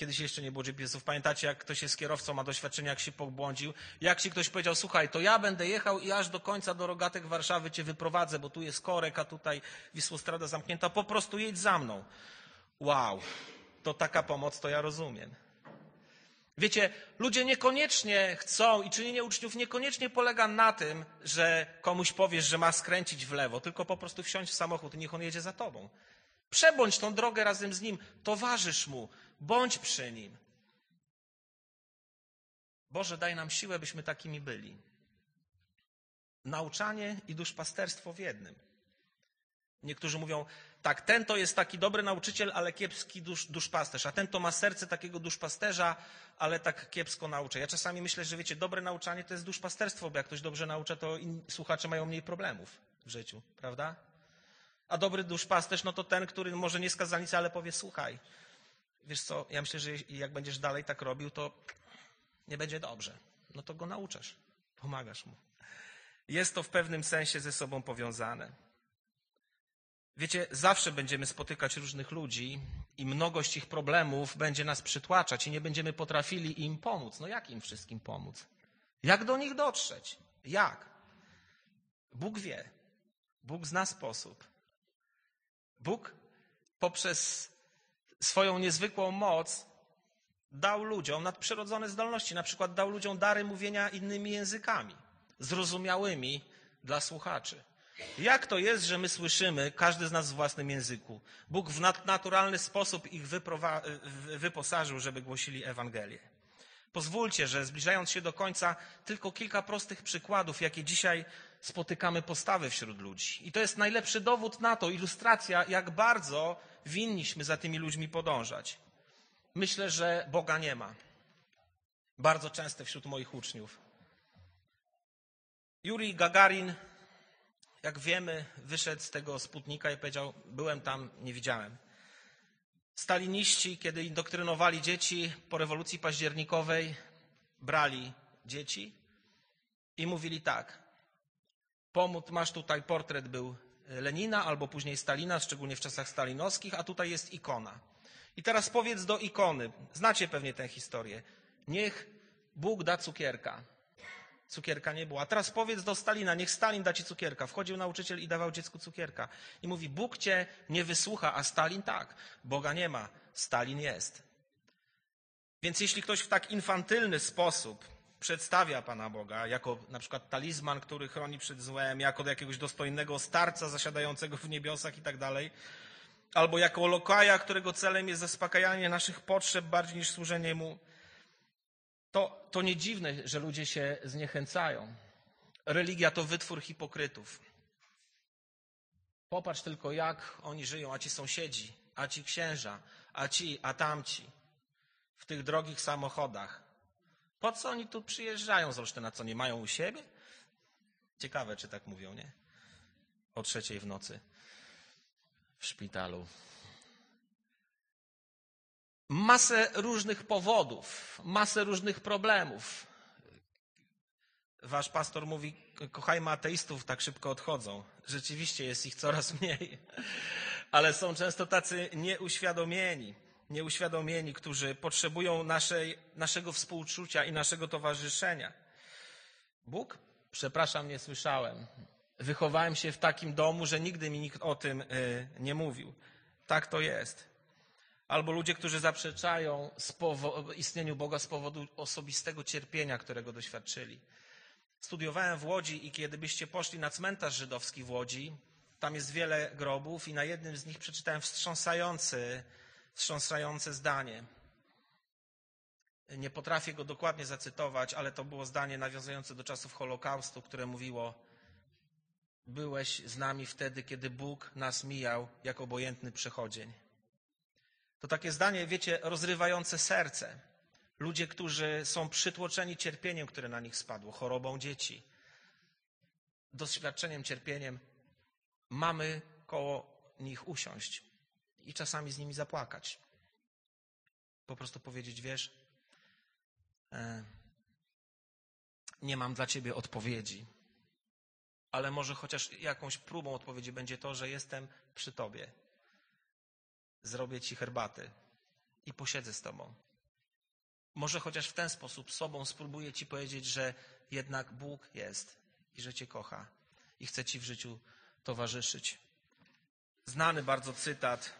Kiedyś jeszcze nie było GPS-ów. Pamiętacie, jak ktoś jest kierowcą, ma doświadczenie, jak się pobłądził? Jak ci ktoś powiedział, słuchaj, to ja będę jechał i aż do końca do rogatek Warszawy cię wyprowadzę, bo tu jest korek, a tutaj Wisłostrada zamknięta. Po prostu jedź za mną. Wow, to taka pomoc, to ja rozumiem. Wiecie, ludzie niekoniecznie chcą i czynienie uczniów niekoniecznie polega na tym, że komuś powiesz, że ma skręcić w lewo, tylko po prostu wsiąść w samochód i niech on jedzie za tobą. Przebądź tą drogę razem z nim, towarzysz mu, bądź przy nim. Boże, daj nam siłę, byśmy takimi byli. Nauczanie i duszpasterstwo w jednym. Niektórzy mówią, tak, ten to jest taki dobry nauczyciel, ale kiepski dusz, duszpasterz, a ten to ma serce takiego duszpasterza, ale tak kiepsko naucza. Ja czasami myślę, że wiecie, dobre nauczanie to jest duszpasterstwo, bo jak ktoś dobrze naucza, to słuchacze mają mniej problemów w życiu, prawda? A dobry duszpasterz, no to ten, który może nie skazanicy, ale powie, słuchaj, wiesz co, ja myślę, że jak będziesz dalej tak robił, to nie będzie dobrze. No to go nauczasz, pomagasz mu. Jest to w pewnym sensie ze sobą powiązane. Wiecie, zawsze będziemy spotykać różnych ludzi i mnogość ich problemów będzie nas przytłaczać i nie będziemy potrafili im pomóc. No jak im wszystkim pomóc? Jak do nich dotrzeć? Jak? Bóg wie. Bóg zna sposób. Bóg poprzez swoją niezwykłą moc dał ludziom nadprzyrodzone zdolności. Na przykład dał ludziom dary mówienia innymi językami, zrozumiałymi dla słuchaczy. Jak to jest, że my słyszymy, każdy z nas w własnym języku? Bóg w naturalny sposób ich wyposażył, żeby głosili Ewangelię. Pozwólcie, że zbliżając się do końca, tylko kilka prostych przykładów, jakie dzisiaj spotykamy postawy wśród ludzi. I to jest najlepszy dowód na to, ilustracja, jak bardzo winniśmy za tymi ludźmi podążać. Myślę, że Boga nie ma. Bardzo często wśród moich uczniów. Juri Gagarin jak wiemy, wyszedł z tego Sputnika i powiedział: Byłem tam, nie widziałem. Staliniści, kiedy indoktrynowali dzieci po rewolucji październikowej, brali dzieci i mówili tak. Pomód, masz tutaj portret był Lenina albo później Stalina, szczególnie w czasach stalinowskich, a tutaj jest ikona. I teraz powiedz do ikony, znacie pewnie tę historię. Niech Bóg da cukierka. Cukierka nie było. A teraz powiedz do Stalina, niech Stalin da ci cukierka. Wchodził nauczyciel i dawał dziecku cukierka. I mówi, Bóg cię nie wysłucha, a Stalin tak. Boga nie ma, Stalin jest. Więc jeśli ktoś w tak infantylny sposób przedstawia Pana Boga jako na przykład talizman, który chroni przed złem, jako jakiegoś dostojnego starca zasiadającego w niebiosach i tak dalej, albo jako lokaja, którego celem jest zaspokajanie naszych potrzeb bardziej niż służenie mu, to, to nie dziwne, że ludzie się zniechęcają. Religia to wytwór hipokrytów. Popatrz tylko, jak oni żyją, a ci sąsiedzi, a ci księża, a ci, a tamci, w tych drogich samochodach. Po co oni tu przyjeżdżają z Olsztyna? Co, nie mają u siebie? Ciekawe, czy tak mówią, nie? O trzeciej w nocy w szpitalu. Masę różnych powodów, masę różnych problemów. Wasz pastor mówi, kochajmy ateistów, tak szybko odchodzą. Rzeczywiście jest ich coraz mniej, ale są często tacy nieuświadomieni, nieuświadomieni, którzy potrzebują naszej, naszego współczucia i naszego towarzyszenia. Bóg? Przepraszam, nie słyszałem. Wychowałem się w takim domu, że nigdy mi nikt o tym y, nie mówił. Tak to jest. Albo ludzie, którzy zaprzeczają istnieniu Boga z powodu osobistego cierpienia, którego doświadczyli. Studiowałem w Łodzi i kiedy byście poszli na cmentarz żydowski w Łodzi, tam jest wiele grobów i na jednym z nich przeczytałem wstrząsający, wstrząsające zdanie. Nie potrafię go dokładnie zacytować, ale to było zdanie nawiązujące do czasów Holokaustu, które mówiło: Byłeś z nami wtedy, kiedy Bóg nas mijał jak obojętny przechodzień. To takie zdanie, wiecie, rozrywające serce. Ludzie, którzy są przytłoczeni cierpieniem, które na nich spadło, chorobą dzieci, doświadczeniem, cierpieniem, mamy koło nich usiąść i czasami z nimi zapłakać. Po prostu powiedzieć, wiesz, e, nie mam dla ciebie odpowiedzi, ale może chociaż jakąś próbą odpowiedzi będzie to, że jestem przy tobie. Zrobię ci herbaty i posiedzę z tobą. Może chociaż w ten sposób sobą spróbuję ci powiedzieć, że jednak Bóg jest i że cię kocha i chce ci w życiu towarzyszyć. Znany bardzo cytat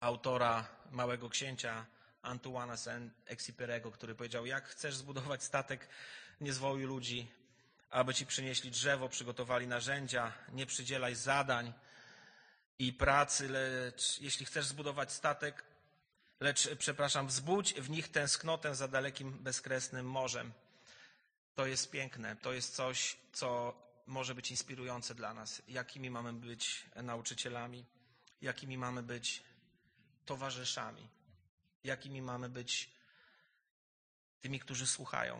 autora Małego Księcia Antuana Saint-Exupéry'ego, który powiedział, jak chcesz zbudować statek, nie zwołuj ludzi, aby ci przynieśli drzewo, przygotowali narzędzia, nie przydzielaj zadań i pracy, lecz jeśli chcesz zbudować statek, lecz, przepraszam, wzbudź w nich tęsknotę za dalekim, bezkresnym morzem. To jest piękne, to jest coś, co może być inspirujące dla nas. Jakimi mamy być nauczycielami, jakimi mamy być towarzyszami, jakimi mamy być tymi, którzy słuchają.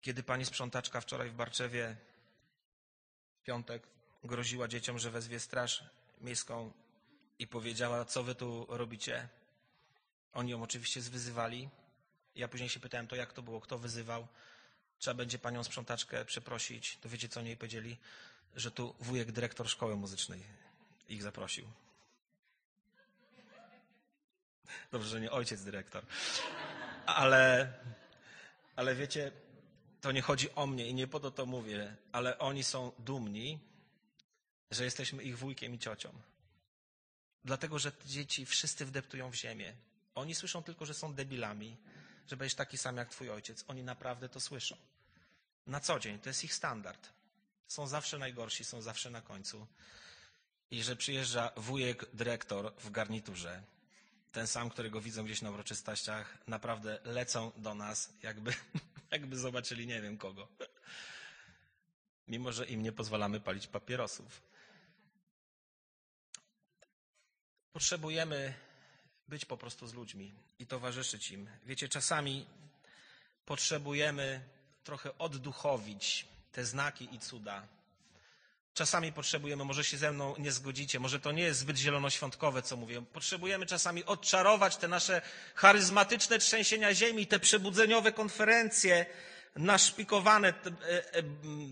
Kiedy pani sprzątaczka wczoraj w Barczewie w piątek groziła dzieciom, że wezwie straż miejską i powiedziała, co wy tu robicie. Oni ją oczywiście zwyzywali. Ja później się pytałem, to jak to było, kto wyzywał. Trzeba będzie panią sprzątaczkę przeprosić. To wiecie, co oni powiedzieli? Że tu wujek dyrektor szkoły muzycznej ich zaprosił. Dobrze, że nie ojciec dyrektor. Ale, ale wiecie, to nie chodzi o mnie i nie po to to mówię, ale oni są dumni, że jesteśmy ich wujkiem i ciocią. Dlatego, że dzieci wszyscy wdeptują w ziemię. Oni słyszą tylko, że są debilami, że będziesz taki sam jak twój ojciec. Oni naprawdę to słyszą. Na co dzień, to jest ich standard. Są zawsze najgorsi, są zawsze na końcu. I że przyjeżdża wujek, dyrektor w garniturze, ten sam, którego widzą gdzieś na uroczystościach, naprawdę lecą do nas, jakby jakby zobaczyli nie wiem kogo. Mimo, że im nie pozwalamy palić papierosów. Potrzebujemy być po prostu z ludźmi i towarzyszyć im. Wiecie, czasami potrzebujemy trochę odduchowić te znaki i cuda. Czasami potrzebujemy, może się ze mną nie zgodzicie, może to nie jest zbyt zielonoświątkowe, co mówię. Potrzebujemy czasami odczarować te nasze charyzmatyczne trzęsienia ziemi, te przebudzeniowe konferencje, naszpikowane e, e,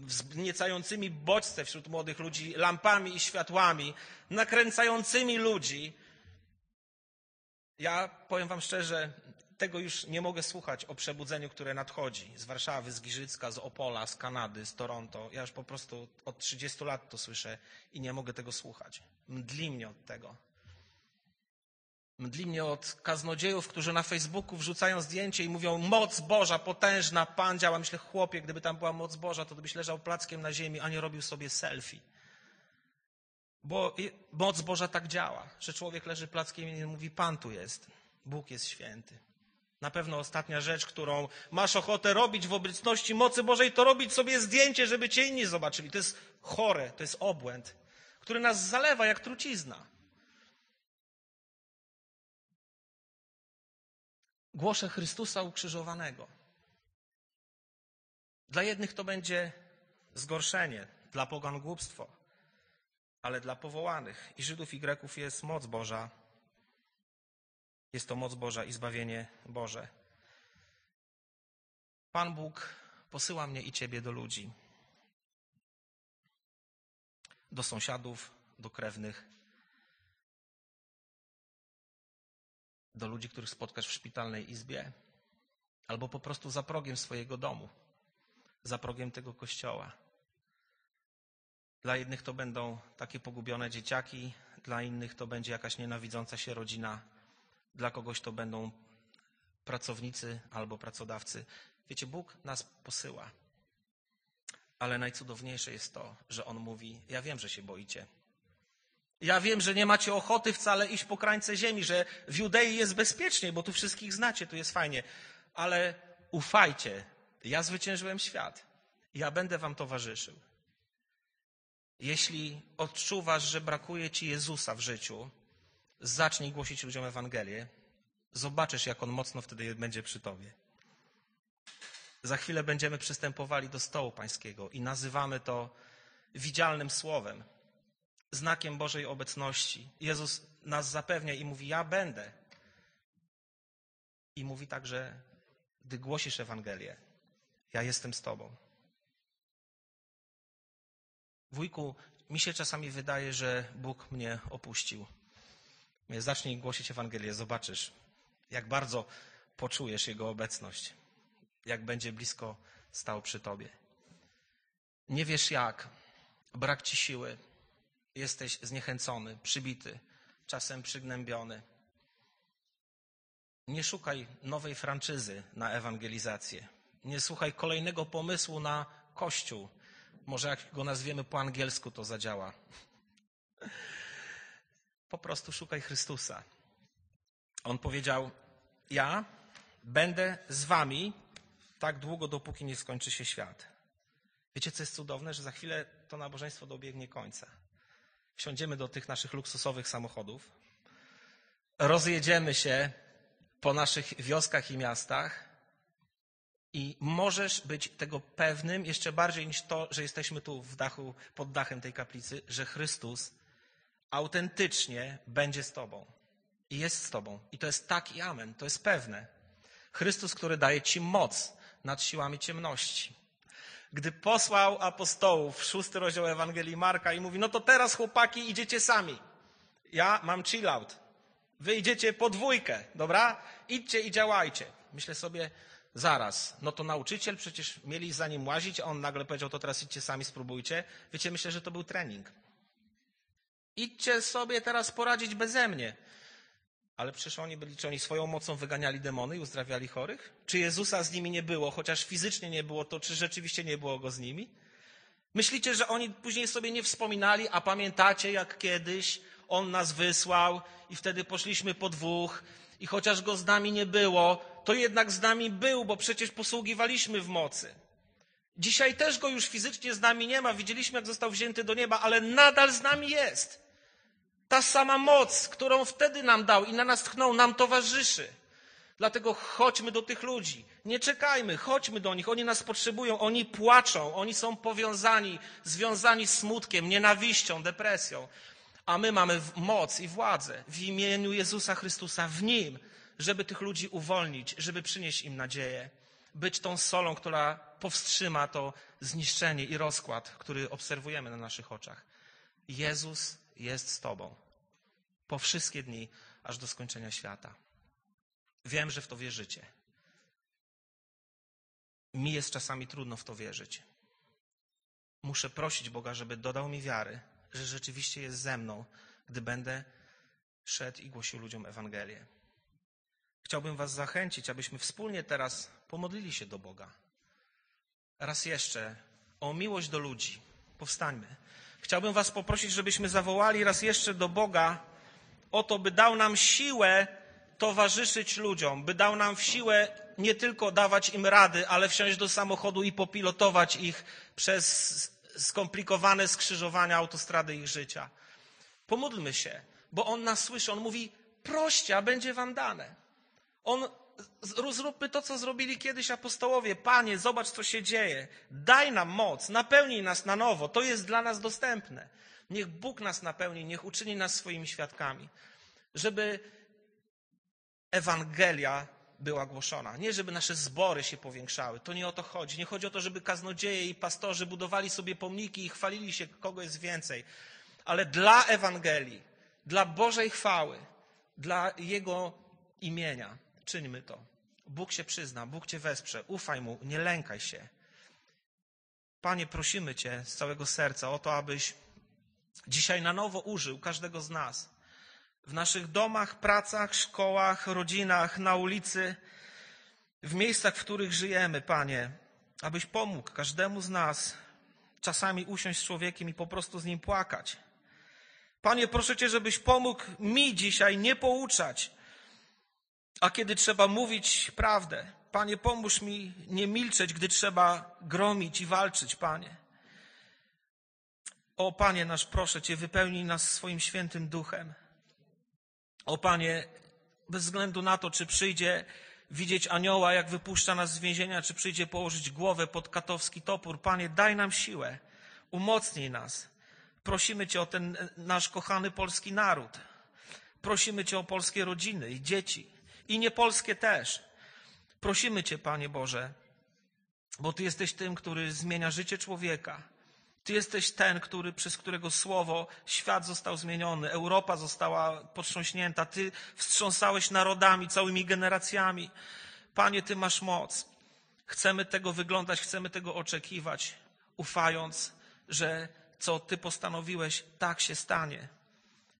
wzniecającymi bodźce wśród młodych ludzi lampami i światłami, nakręcającymi ludzi. Ja powiem Wam szczerze, tego już nie mogę słuchać o przebudzeniu, które nadchodzi z Warszawy, z Giżycka, z Opola, z Kanady, z Toronto. Ja już po prostu od 30 lat to słyszę i nie mogę tego słuchać. Mdli mnie od tego. Mdli mnie od kaznodziejów, którzy na Facebooku wrzucają zdjęcie i mówią moc Boża, potężna, Pan działa. Myślę, chłopie, gdyby tam była moc Boża, to byś leżał plackiem na ziemi, a nie robił sobie selfie. Bo moc Boża tak działa, że człowiek leży plackiem i mówi, Pan tu jest, Bóg jest święty. Na pewno ostatnia rzecz, którą masz ochotę robić w obecności mocy Bożej, to robić sobie zdjęcie, żeby cię inni zobaczyli. To jest chore, to jest obłęd, który nas zalewa jak trucizna. Głoszę Chrystusa ukrzyżowanego. Dla jednych to będzie zgorszenie, dla pogan głupstwo, ale dla powołanych. I Żydów i Greków jest moc Boża. Jest to moc Boża i zbawienie Boże. Pan Bóg posyła mnie i Ciebie do ludzi, do sąsiadów, do krewnych, do ludzi, których spotkasz w szpitalnej izbie, albo po prostu za progiem swojego domu, za progiem tego kościoła. Dla jednych to będą takie pogubione dzieciaki, dla innych to będzie jakaś nienawidząca się rodzina dla kogoś to będą pracownicy albo pracodawcy. Wiecie, Bóg nas posyła. Ale najcudowniejsze jest to, że On mówi: Ja wiem, że się boicie. Ja wiem, że nie macie ochoty wcale iść po krańce ziemi, że w Judei jest bezpiecznie, bo tu wszystkich znacie, tu jest fajnie. Ale ufajcie, ja zwyciężyłem świat. Ja będę wam towarzyszył. Jeśli odczuwasz, że brakuje ci Jezusa w życiu, zacznij głosić ludziom Ewangelię, zobaczysz, jak on mocno wtedy będzie przy tobie. Za chwilę będziemy przystępowali do stołu pańskiego i nazywamy to widzialnym słowem, znakiem Bożej obecności. Jezus nas zapewnia i mówi: Ja będę. I mówi także, gdy głosisz Ewangelię, ja jestem z Tobą. Wujku, mi się czasami wydaje, że Bóg mnie opuścił. Zacznij głosić Ewangelię, zobaczysz, jak bardzo poczujesz Jego obecność, jak będzie blisko stał przy Tobie. Nie wiesz jak, brak Ci siły, jesteś zniechęcony, przybity, czasem przygnębiony. Nie szukaj nowej franczyzy na ewangelizację. Nie słuchaj kolejnego pomysłu na Kościół. Może jak go nazwiemy po angielsku, to zadziała. Po prostu szukaj Chrystusa. On powiedział: Ja będę z wami tak długo, dopóki nie skończy się świat. Wiecie, co jest cudowne? Że za chwilę to nabożeństwo dobiegnie końca. Wsiądziemy do tych naszych luksusowych samochodów, rozjedziemy się po naszych wioskach i miastach i możesz być tego pewnym jeszcze bardziej niż to, że jesteśmy tu w dachu, pod dachem tej kaplicy, że Chrystus autentycznie będzie z Tobą. I jest z Tobą. I to jest tak i amen. To jest pewne. Chrystus, który daje Ci moc nad siłami ciemności. Gdy posłał apostołów, szósty rozdział Ewangelii Marka i mówi, no to teraz chłopaki idziecie sami. Ja mam chill out. Wy idziecie po dwójkę, dobra? Idźcie i działajcie. Myślę sobie, zaraz, no to nauczyciel przecież mieli za nim łazić, a on nagle powiedział, to teraz idźcie sami, spróbujcie. Wiecie, myślę, że to był trening. Idźcie sobie teraz poradzić beze mnie. Ale przecież oni byli, czy oni swoją mocą wyganiali demony i uzdrawiali chorych? Czy Jezusa z nimi nie było, chociaż fizycznie nie było to, czy rzeczywiście nie było go z nimi? Myślicie, że oni później sobie nie wspominali, a pamiętacie, jak kiedyś on nas wysłał i wtedy poszliśmy po dwóch i chociaż go z nami nie było, to jednak z nami był, bo przecież posługiwaliśmy w mocy. Dzisiaj też go już fizycznie z nami nie ma. Widzieliśmy, jak został wzięty do nieba, ale nadal z nami jest. Ta sama moc, którą wtedy nam dał i na nas tchnął, nam towarzyszy. Dlatego chodźmy do tych ludzi. Nie czekajmy, chodźmy do nich. Oni nas potrzebują, oni płaczą, oni są powiązani, związani smutkiem, nienawiścią, depresją. A my mamy moc i władzę w imieniu Jezusa Chrystusa, w Nim, żeby tych ludzi uwolnić, żeby przynieść im nadzieję. Być tą solą, która powstrzyma to zniszczenie i rozkład, który obserwujemy na naszych oczach. Jezus jest z Tobą po wszystkie dni, aż do skończenia świata. Wiem, że w to wierzycie. Mi jest czasami trudno w to wierzyć. Muszę prosić Boga, żeby dodał mi wiary, że rzeczywiście jest ze mną, gdy będę szedł i głosił ludziom Ewangelię. Chciałbym Was zachęcić, abyśmy wspólnie teraz pomodlili się do Boga. Raz jeszcze o miłość do ludzi. Powstańmy. Chciałbym Was poprosić, żebyśmy zawołali raz jeszcze do Boga o to, by dał nam siłę towarzyszyć ludziom, by dał nam siłę nie tylko dawać im rady, ale wsiąść do samochodu i popilotować ich przez skomplikowane skrzyżowania autostrady ich życia. Pomódlmy się, bo On nas słyszy. On mówi, proście, a będzie wam dane. On, zróbmy to, co zrobili kiedyś apostołowie. Panie, zobacz, co się dzieje. Daj nam moc, napełnij nas na nowo. To jest dla nas dostępne. Niech Bóg nas napełni, niech uczyni nas swoimi świadkami. Żeby Ewangelia była głoszona. Nie, żeby nasze zbory się powiększały. To nie o to chodzi. Nie chodzi o to, żeby kaznodzieje i pastorzy budowali sobie pomniki i chwalili się, kogo jest więcej. Ale dla Ewangelii, dla Bożej chwały, dla Jego imienia czyńmy to. Bóg się przyzna, Bóg Cię wesprze. Ufaj Mu, nie lękaj się. Panie, prosimy Cię z całego serca o to, abyś dzisiaj na nowo użył każdego z nas w naszych domach, pracach, szkołach, rodzinach, na ulicy, w miejscach, w których żyjemy, Panie, abyś pomógł każdemu z nas czasami usiąść z człowiekiem i po prostu z nim płakać. Panie, proszę Cię, żebyś pomógł mi dzisiaj nie pouczać, a kiedy trzeba mówić prawdę. Panie, pomóż mi nie milczeć, gdy trzeba gromić i walczyć, Panie. O Panie nasz, proszę Cię, wypełnij nas swoim świętym duchem. O Panie, bez względu na to, czy przyjdzie widzieć anioła, jak wypuszcza nas z więzienia, czy przyjdzie położyć głowę pod katowski topór, Panie, daj nam siłę, umocnij nas. Prosimy Cię o ten nasz kochany polski naród. Prosimy Cię o polskie rodziny i dzieci, i niepolskie też. Prosimy Cię, Panie Boże, bo Ty jesteś tym, który zmienia życie człowieka. Ty jesteś ten, który, przez którego słowo świat został zmieniony, Europa została potrząśnięta. Ty wstrząsałeś narodami, całymi generacjami. Panie, Ty masz moc. Chcemy tego wyglądać, chcemy tego oczekiwać, ufając, że co Ty postanowiłeś, tak się stanie.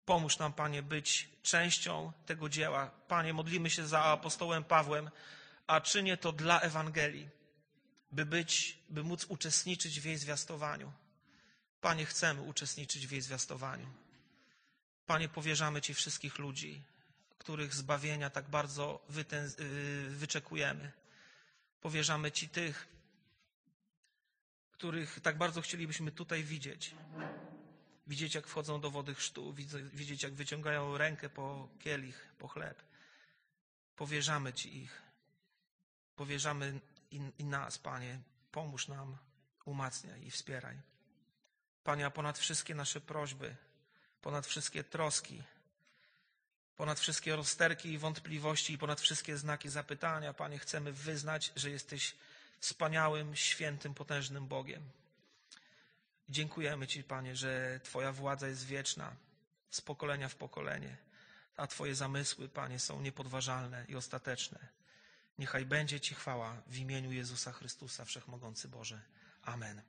Pomóż nam, Panie, być częścią tego dzieła. Panie, modlimy się za apostołem Pawłem, a czynię to dla Ewangelii, by być, by móc uczestniczyć w jej zwiastowaniu. Panie, chcemy uczestniczyć w jej zwiastowaniu. Panie, powierzamy Ci wszystkich ludzi, których zbawienia tak bardzo wyczekujemy. Powierzamy Ci tych, których tak bardzo chcielibyśmy tutaj widzieć. Widzieć, jak wchodzą do wody chrztu, widzieć, jak wyciągają rękę po kielich, po chleb. Powierzamy Ci ich. Powierzamy i, i nas, Panie. Pomóż nam, umacniaj i wspieraj. Panie, a ponad wszystkie nasze prośby, ponad wszystkie troski, ponad wszystkie rozterki i wątpliwości i ponad wszystkie znaki zapytania, Panie, chcemy wyznać, że jesteś wspaniałym, świętym, potężnym Bogiem. Dziękujemy Ci, Panie, że Twoja władza jest wieczna, z pokolenia w pokolenie, a Twoje zamysły, Panie, są niepodważalne i ostateczne. Niechaj będzie Ci chwała w imieniu Jezusa Chrystusa, Wszechmogący Boże. Amen.